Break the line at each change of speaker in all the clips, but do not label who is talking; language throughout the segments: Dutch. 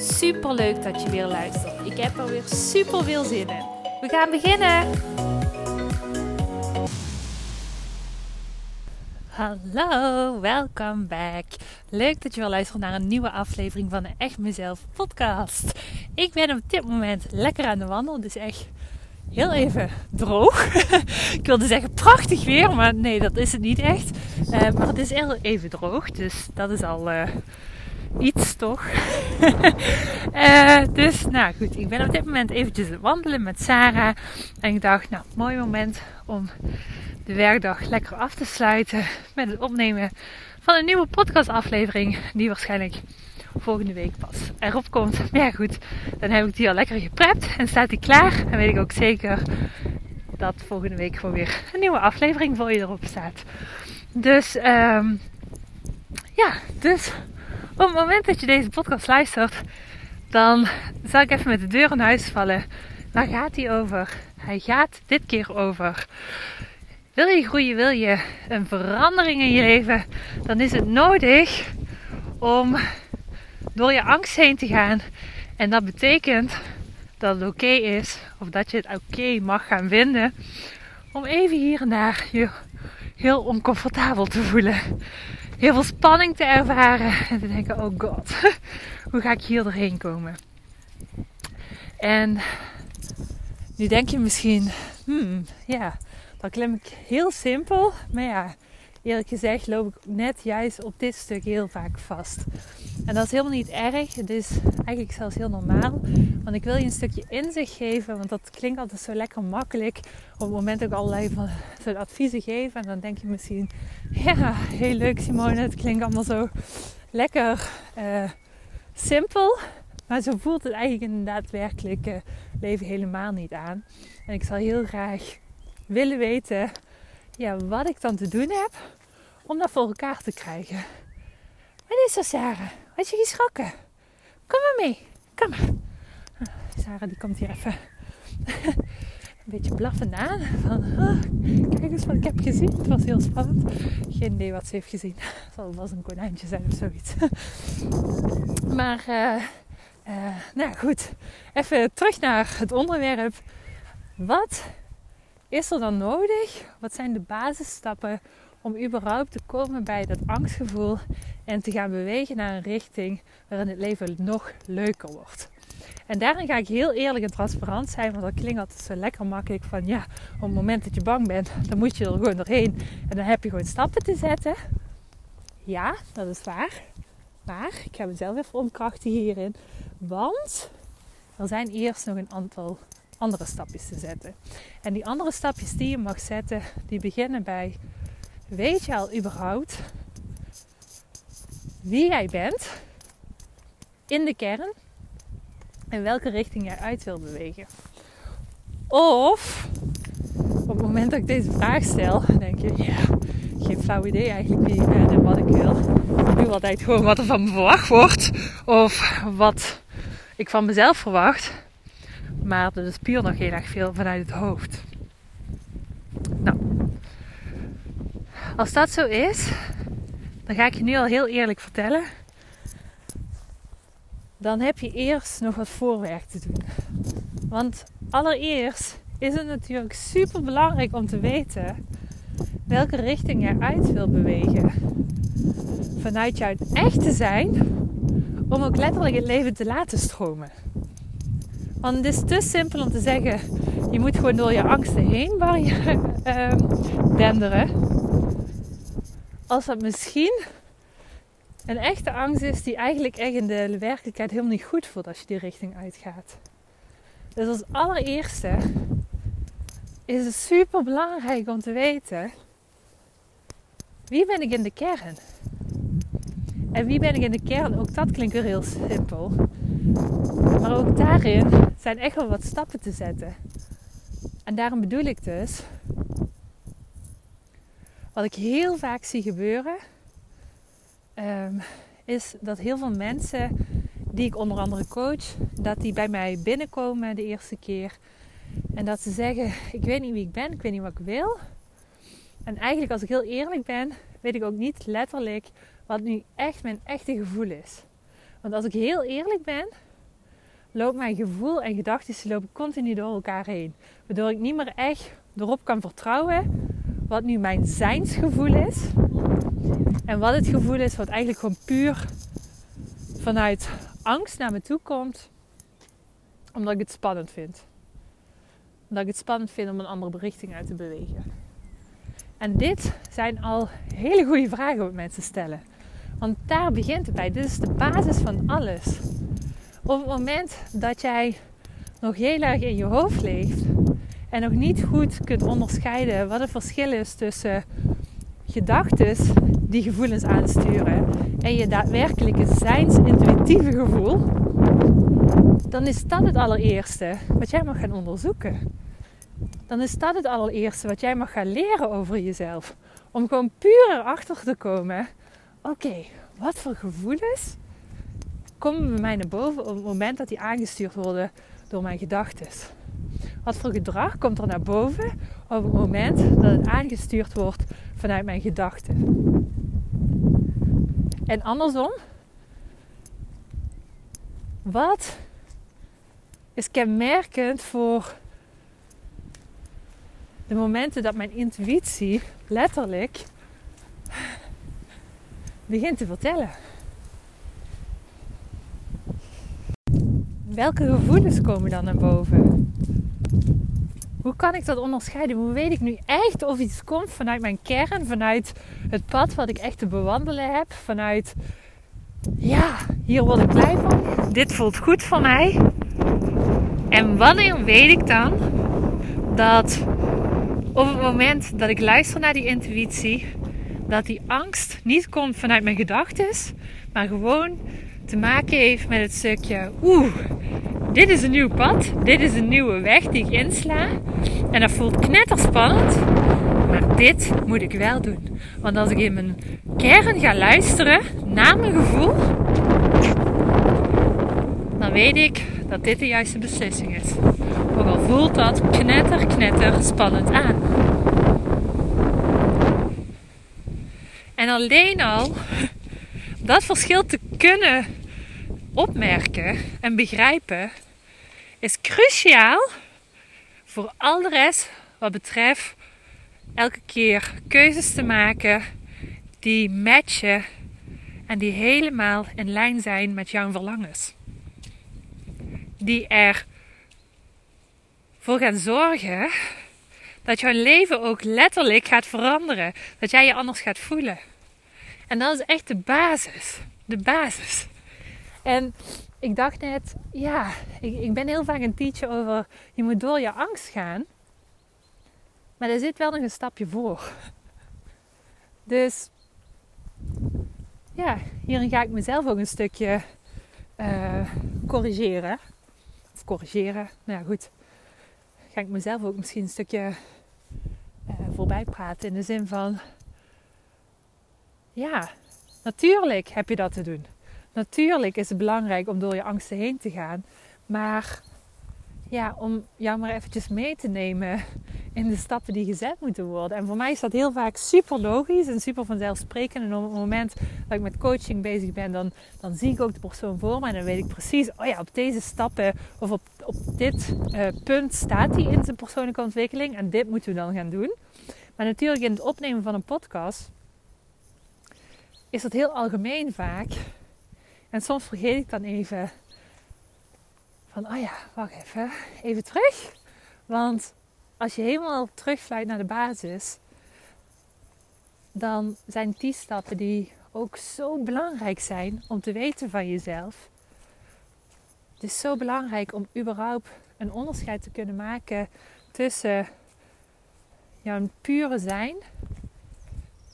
Super leuk dat je weer luistert. Ik heb er weer super veel zin in. We gaan beginnen. Hallo, welkom back. Leuk dat je weer luistert naar een nieuwe aflevering van de Echt Mezelf podcast. Ik ben op dit moment lekker aan de wandel, dus echt heel even droog. ik wilde zeggen prachtig weer, maar nee, dat is het niet echt. Uh, maar het is heel even droog, dus dat is al uh, iets toch. uh, dus nou goed, ik ben op dit moment eventjes wandelen met Sarah. En ik dacht, nou, mooi moment om de werkdag lekker af te sluiten met het opnemen van een nieuwe podcastaflevering. Die waarschijnlijk volgende week pas erop komt. Maar ja goed, dan heb ik die al lekker geprept en staat die klaar. En weet ik ook zeker dat volgende week gewoon weer een nieuwe aflevering voor je erop staat. Dus um, ja, dus op het moment dat je deze podcast luistert, dan zal ik even met de deur in huis vallen. Waar gaat hij over? Hij gaat dit keer over. Wil je groeien, wil je een verandering in je leven, dan is het nodig om door je angst heen te gaan. En dat betekent dat het oké is, of dat je het oké mag gaan vinden, om even hier en daar je heel oncomfortabel te voelen. Heel veel spanning te ervaren en te denken: oh god, hoe ga ik hier doorheen komen? En nu denk je misschien: hmm, ja, dat klinkt heel simpel, maar ja eerlijk gezegd loop ik net juist op dit stuk heel vaak vast. En dat is helemaal niet erg. Het is eigenlijk zelfs heel normaal. Want ik wil je een stukje inzicht geven. Want dat klinkt altijd zo lekker makkelijk. Op het moment ik allerlei van soort adviezen geef. En dan denk je misschien... Ja, heel leuk Simone. Het klinkt allemaal zo lekker uh, simpel. Maar zo voelt het eigenlijk in het daadwerkelijke leven helemaal niet aan. En ik zal heel graag willen weten ja, wat ik dan te doen heb om dat voor elkaar te krijgen. Wat is er, Sarah? Had je geschrokken? Kom maar mee. Kom maar. Ah, Sarah die komt hier even een beetje blaffend aan. Van, oh, kijk eens wat ik heb gezien. Het was heel spannend. Geen idee wat ze heeft gezien. Het zal wel een konijntje zijn of zoiets. maar, uh, uh, nou goed. Even terug naar het onderwerp. Wat is er dan nodig? Wat zijn de basisstappen om überhaupt te komen bij dat angstgevoel en te gaan bewegen naar een richting waarin het leven nog leuker wordt? En daarin ga ik heel eerlijk en transparant zijn, want dat klinkt altijd zo lekker makkelijk van ja, op het moment dat je bang bent, dan moet je er gewoon doorheen en dan heb je gewoon stappen te zetten. Ja, dat is waar. Maar ik ga mezelf even omkrachten hierin, want er zijn eerst nog een aantal andere stapjes te zetten. En die andere stapjes die je mag zetten, die beginnen bij: weet je al überhaupt wie jij bent in de kern en welke richting jij uit wil bewegen? Of op het moment dat ik deze vraag stel, denk je: ja, geen flauw idee eigenlijk wie ik ben en wat ik wil. Ik doe altijd gewoon wat er van me verwacht wordt, of wat ik van mezelf verwacht. Maar dat is puur nog heel erg veel vanuit het hoofd. Nou, als dat zo is, dan ga ik je nu al heel eerlijk vertellen. Dan heb je eerst nog wat voorwerk te doen. Want allereerst is het natuurlijk super belangrijk om te weten welke richting je uit wil bewegen. Vanuit jouw echte zijn, om ook letterlijk het leven te laten stromen. Want het is te simpel om te zeggen, je moet gewoon door je angsten heen waar je uh, denderen. Als dat misschien een echte angst is die eigenlijk echt in de werkelijkheid helemaal niet goed voelt als je die richting uitgaat. Dus als allereerste is het super belangrijk om te weten wie ben ik in de kern? En wie ben ik in de kern? Ook dat klinkt weer heel simpel. Maar ook daarin zijn echt wel wat stappen te zetten. En daarom bedoel ik dus, wat ik heel vaak zie gebeuren, um, is dat heel veel mensen die ik onder andere coach, dat die bij mij binnenkomen de eerste keer. En dat ze zeggen, ik weet niet wie ik ben, ik weet niet wat ik wil. En eigenlijk als ik heel eerlijk ben, weet ik ook niet letterlijk wat nu echt mijn echte gevoel is. Want als ik heel eerlijk ben, loopt mijn gevoel en gedachten lopen continu door elkaar heen. Waardoor ik niet meer echt erop kan vertrouwen wat nu mijn zijnsgevoel is. En wat het gevoel is wat eigenlijk gewoon puur vanuit angst naar me toe komt. Omdat ik het spannend vind. Omdat ik het spannend vind om een andere richting uit te bewegen. En dit zijn al hele goede vragen wat mensen stellen. Want daar begint het bij. Dit is de basis van alles. Op het moment dat jij nog heel erg in je hoofd leeft en nog niet goed kunt onderscheiden wat het verschil is tussen gedachten die gevoelens aansturen en je daadwerkelijke zijns-intuïtieve gevoel, dan is dat het allereerste wat jij mag gaan onderzoeken. Dan is dat het allereerste wat jij mag gaan leren over jezelf. Om gewoon puur erachter te komen: oké, wat voor gevoelens komen bij mij naar boven op het moment dat die aangestuurd worden door mijn gedachten? Wat voor gedrag komt er naar boven op het moment dat het aangestuurd wordt vanuit mijn gedachten? En andersom, wat is kenmerkend voor de momenten dat mijn intuïtie letterlijk begint te vertellen? Welke gevoelens komen dan naar boven? Hoe kan ik dat onderscheiden? Hoe weet ik nu echt of iets komt vanuit mijn kern, vanuit het pad wat ik echt te bewandelen heb, vanuit ja, hier word ik blij van, dit voelt goed voor mij. En wanneer weet ik dan dat op het moment dat ik luister naar die intuïtie, dat die angst niet komt vanuit mijn gedachten, maar gewoon te maken heeft met het stukje, oeh, dit is een nieuw pad, dit is een nieuwe weg die ik insla. En dat voelt knetterspannend, maar dit moet ik wel doen. Want als ik in mijn kern ga luisteren naar mijn gevoel, dan weet ik dat dit de juiste beslissing is. Ook al voelt dat knetter, knetter spannend aan. En alleen al dat verschil te kunnen opmerken en begrijpen is cruciaal voor al de rest wat betreft elke keer keuzes te maken die matchen en die helemaal in lijn zijn met jouw verlangens. Die er voor gaan zorgen dat jouw leven ook letterlijk gaat veranderen. Dat jij je anders gaat voelen. En dat is echt de basis. De basis. En ik dacht net, ja, ik, ik ben heel vaak een teacher over je moet door je angst gaan. Maar er zit wel nog een stapje voor. Dus ja, hierin ga ik mezelf ook een stukje uh, corrigeren. Of corrigeren, nou ja goed. Ga ik mezelf ook misschien een stukje uh, voorbij praten. In de zin van, ja, natuurlijk heb je dat te doen. Natuurlijk is het belangrijk om door je angsten heen te gaan. Maar ja, om jou maar eventjes mee te nemen in de stappen die gezet moeten worden. En voor mij is dat heel vaak super logisch en super vanzelfsprekend. En op het moment dat ik met coaching bezig ben, dan, dan zie ik ook de persoon voor me. En dan weet ik precies, oh ja, op deze stappen of op, op dit uh, punt staat hij in zijn persoonlijke ontwikkeling. En dit moeten we dan gaan doen. Maar natuurlijk in het opnemen van een podcast is dat heel algemeen vaak. En soms vergeet ik dan even van, oh ja, wacht even, even terug. Want als je helemaal terugfluit naar de basis, dan zijn die stappen die ook zo belangrijk zijn om te weten van jezelf. Het is zo belangrijk om überhaupt een onderscheid te kunnen maken tussen jouw pure zijn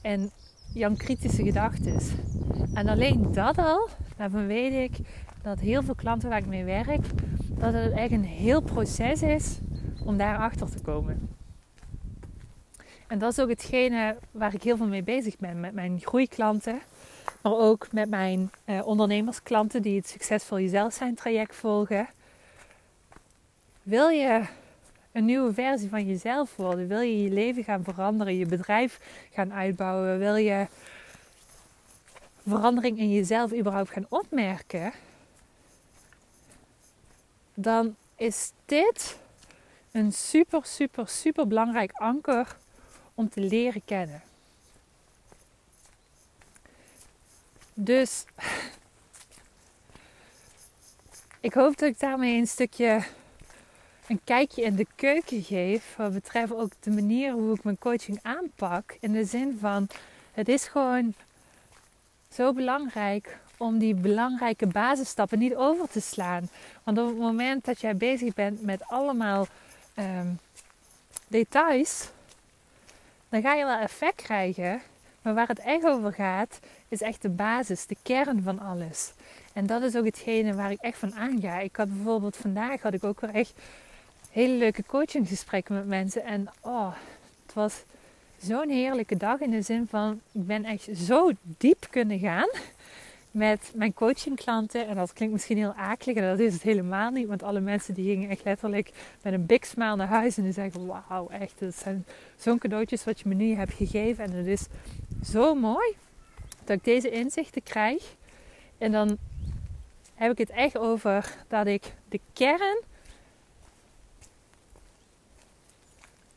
en jouw kritische gedachten. En alleen dat al, daarvan weet ik dat heel veel klanten waar ik mee werk, dat het echt een heel proces is om daar achter te komen. En dat is ook hetgene waar ik heel veel mee bezig ben met mijn groeiklanten. Maar ook met mijn eh, ondernemersklanten die het Succesvol Jezelf zijn traject volgen. Wil je een nieuwe versie van jezelf worden? Wil je je leven gaan veranderen? Je bedrijf gaan uitbouwen? Wil je verandering in jezelf überhaupt gaan opmerken? Dan is dit een super, super, super belangrijk anker om te leren kennen. Dus ik hoop dat ik daarmee een stukje een kijkje in de keuken geef. Wat betreft ook de manier hoe ik mijn coaching aanpak. In de zin van het is gewoon zo belangrijk om die belangrijke basisstappen niet over te slaan. Want op het moment dat jij bezig bent met allemaal ehm, details, dan ga je wel effect krijgen. Maar waar het echt over gaat, is echt de basis, de kern van alles. En dat is ook hetgene waar ik echt van aanga. Ik had bijvoorbeeld vandaag had ik ook weer echt hele leuke coachinggesprekken met mensen. En oh, het was zo'n heerlijke dag in de zin van ik ben echt zo diep kunnen gaan met mijn coachingklanten. En dat klinkt misschien heel akelig en dat is het helemaal niet. Want alle mensen die gingen echt letterlijk met een big smile naar huis. En die zeggen, wauw, echt, dat zijn zo'n cadeautjes wat je me nu hebt gegeven. En het is zo mooi dat ik deze inzichten krijg. En dan heb ik het echt over dat ik de kern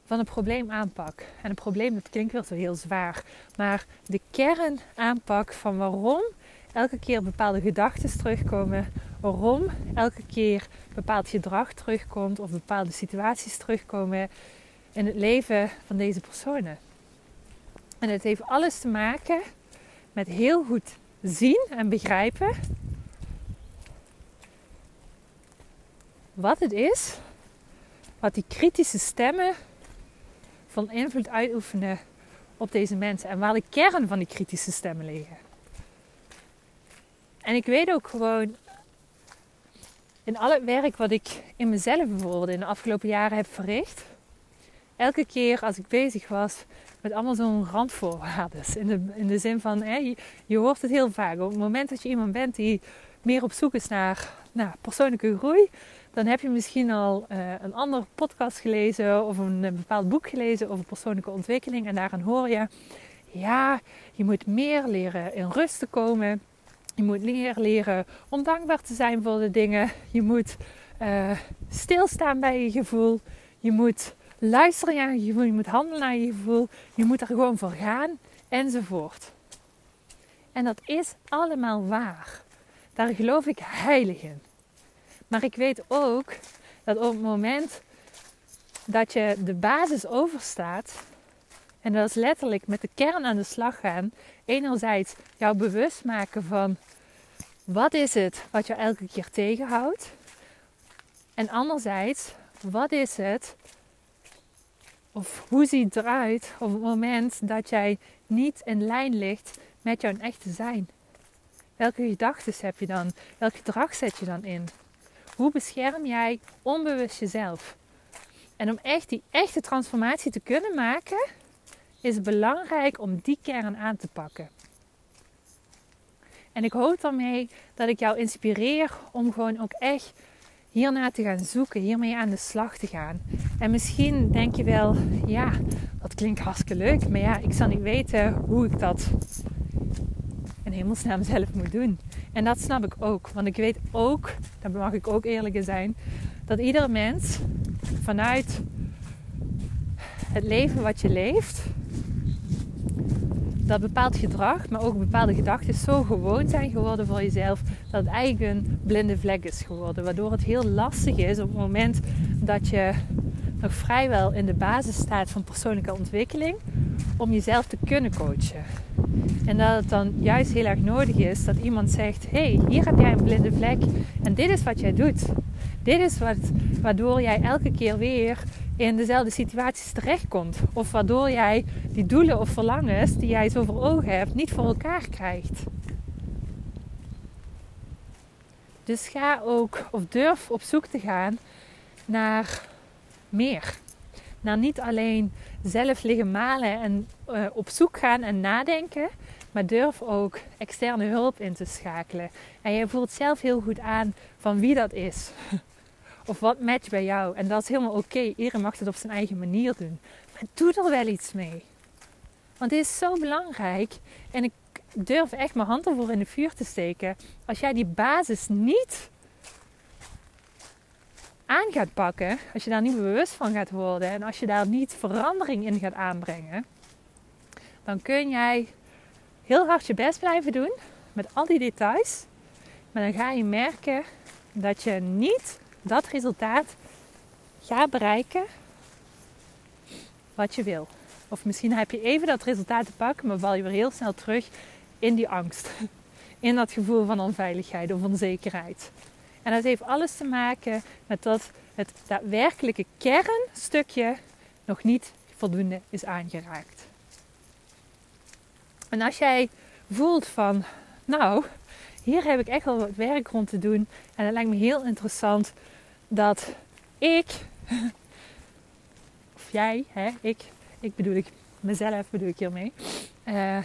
van het probleem aanpak. En het probleem, dat klinkt wel zo heel zwaar. Maar de kern aanpak van waarom elke keer bepaalde gedachten terugkomen. Waarom elke keer bepaald gedrag terugkomt of bepaalde situaties terugkomen in het leven van deze personen. En het heeft alles te maken met heel goed zien en begrijpen wat het is, wat die kritische stemmen van invloed uitoefenen op deze mensen en waar de kern van die kritische stemmen liggen. En ik weet ook gewoon in al het werk wat ik in mezelf bijvoorbeeld in de afgelopen jaren heb verricht, elke keer als ik bezig was met allemaal zo'n randvoorwaarden. In de, in de zin van, hè, je, hoort het heel vaak. Op het moment dat je iemand bent die meer op zoek is naar nou, persoonlijke groei, dan heb je misschien al uh, een andere podcast gelezen of een, bepaald boek gelezen over persoonlijke ontwikkeling. En daarin hoor je, ja, je moet meer leren in rust te komen. Je moet leren, leren om dankbaar te zijn voor de dingen. Je moet uh, stilstaan bij je gevoel. Je moet luisteren naar je gevoel. Je moet handelen naar je gevoel. Je moet er gewoon voor gaan. Enzovoort. En dat is allemaal waar. Daar geloof ik heilig in. Maar ik weet ook dat op het moment dat je de basis overstaat, en dat is letterlijk met de kern aan de slag gaan, enerzijds jou bewust maken van wat is het wat je elke keer tegenhoudt, en anderzijds wat is het of hoe ziet het eruit op het moment dat jij niet in lijn ligt met jouw echte zijn? Welke gedachten heb je dan? Welk gedrag zet je dan in? Hoe bescherm jij onbewust jezelf? En om echt die echte transformatie te kunnen maken, is het belangrijk om die kern aan te pakken. En ik hoop daarmee dat ik jou inspireer om gewoon ook echt hierna te gaan zoeken, hiermee aan de slag te gaan. En misschien denk je wel, ja, dat klinkt hartstikke leuk, maar ja, ik zal niet weten hoe ik dat in hemelsnaam zelf moet doen. En dat snap ik ook, want ik weet ook, daar mag ik ook eerlijk in zijn, dat iedere mens vanuit het leven wat je leeft, dat bepaald gedrag, maar ook bepaalde gedachten zo gewoon zijn geworden voor jezelf, dat het eigenlijk een blinde vlek is geworden. Waardoor het heel lastig is op het moment dat je nog vrijwel in de basis staat van persoonlijke ontwikkeling, om jezelf te kunnen coachen. En dat het dan juist heel erg nodig is dat iemand zegt: hey, hier heb jij een blinde vlek en dit is wat jij doet. Dit is wat, waardoor jij elke keer weer in dezelfde situaties terechtkomt. Of waardoor jij die doelen of verlangens die jij zo voor ogen hebt niet voor elkaar krijgt. Dus ga ook of durf op zoek te gaan naar meer. Naar niet alleen zelf liggen malen en uh, op zoek gaan en nadenken, maar durf ook externe hulp in te schakelen. En je voelt zelf heel goed aan van wie dat is. Of wat matcht bij jou. En dat is helemaal oké. Iedereen mag het op zijn eigen manier doen. Maar doe er wel iets mee. Want dit is zo belangrijk. En ik durf echt mijn hand ervoor in de vuur te steken. Als jij die basis niet aan gaat pakken, als je daar niet bewust van gaat worden en als je daar niet verandering in gaat aanbrengen, dan kun jij heel hard je best blijven doen met al die details. Maar dan ga je merken dat je niet dat resultaat gaat bereiken wat je wil. Of misschien heb je even dat resultaat te pakken, maar val je weer heel snel terug in die angst. In dat gevoel van onveiligheid of onzekerheid. En dat heeft alles te maken met dat het daadwerkelijke kernstukje nog niet voldoende is aangeraakt. En als jij voelt van, nou, hier heb ik echt wel wat werk rond te doen. En het lijkt me heel interessant dat ik, of jij, hè, ik, ik bedoel ik, mezelf bedoel ik hiermee, uh,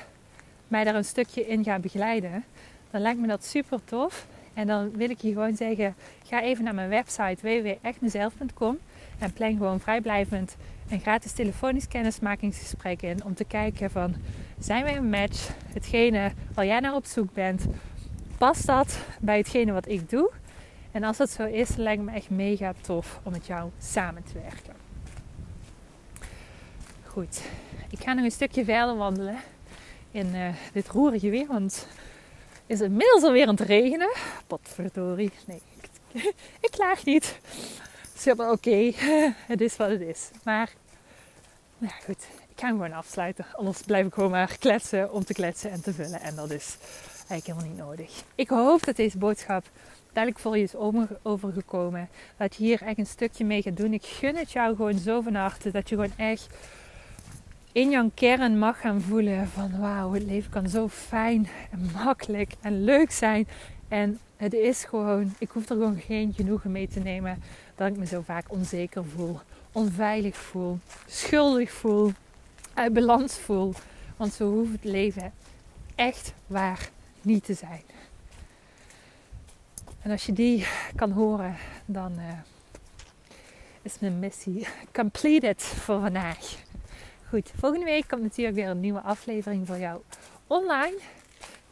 mij daar een stukje in ga begeleiden. Dan lijkt me dat super tof. En dan wil ik je gewoon zeggen: ga even naar mijn website www.echtmezelf.com en plan gewoon vrijblijvend een gratis telefonisch kennismakingsgesprek in om te kijken van zijn wij een match? Hetgene waar jij naar op zoek bent, past dat bij hetgene wat ik doe? En als dat zo is, lijkt me echt mega tof om met jou samen te werken. Goed, ik ga nog een stukje verder wandelen in uh, dit roerige weer, want is het inmiddels alweer aan het regenen. Potverdorie. Nee, ik, ik klaag niet. Het is oké. Het is wat het is. Maar, nou ja, goed. Ik ga hem gewoon afsluiten. Anders blijf ik gewoon maar kletsen om te kletsen en te vullen. En dat is eigenlijk helemaal niet nodig. Ik hoop dat deze boodschap duidelijk voor je is overgekomen. Dat je hier echt een stukje mee gaat doen. Ik gun het jou gewoon zo van harte. Dat je gewoon echt in jouw kern mag gaan voelen van wauw, het leven kan zo fijn en makkelijk en leuk zijn. En het is gewoon, ik hoef er gewoon geen genoegen mee te nemen dat ik me zo vaak onzeker voel, onveilig voel, schuldig voel, uit balans voel. Want zo hoeft het leven echt waar niet te zijn. En als je die kan horen, dan uh, is mijn missie completed voor vandaag. Goed, volgende week komt natuurlijk weer een nieuwe aflevering voor jou online.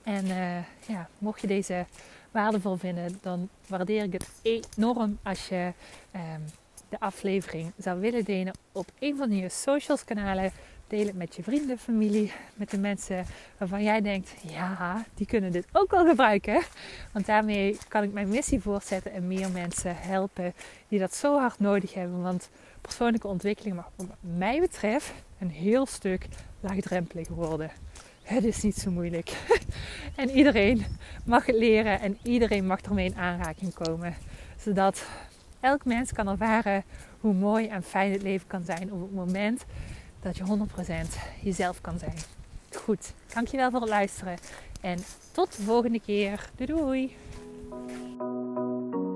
En uh, ja, mocht je deze waardevol vinden, dan waardeer ik het enorm als je um, de aflevering zou willen delen op een van je socials kanalen. Deel het met je vrienden, familie, met de mensen waarvan jij denkt, ja, die kunnen dit ook wel gebruiken. Want daarmee kan ik mijn missie voortzetten en meer mensen helpen die dat zo hard nodig hebben. Want persoonlijke ontwikkeling mag wat mij betreft een heel stuk laagdrempeliger worden. Het is niet zo moeilijk. en iedereen mag het leren en iedereen mag ermee in aanraking komen. Zodat elk mens kan ervaren hoe mooi en fijn het leven kan zijn op het moment dat je 100% jezelf kan zijn. Goed, dankjewel voor het luisteren en tot de volgende keer. Doei doei!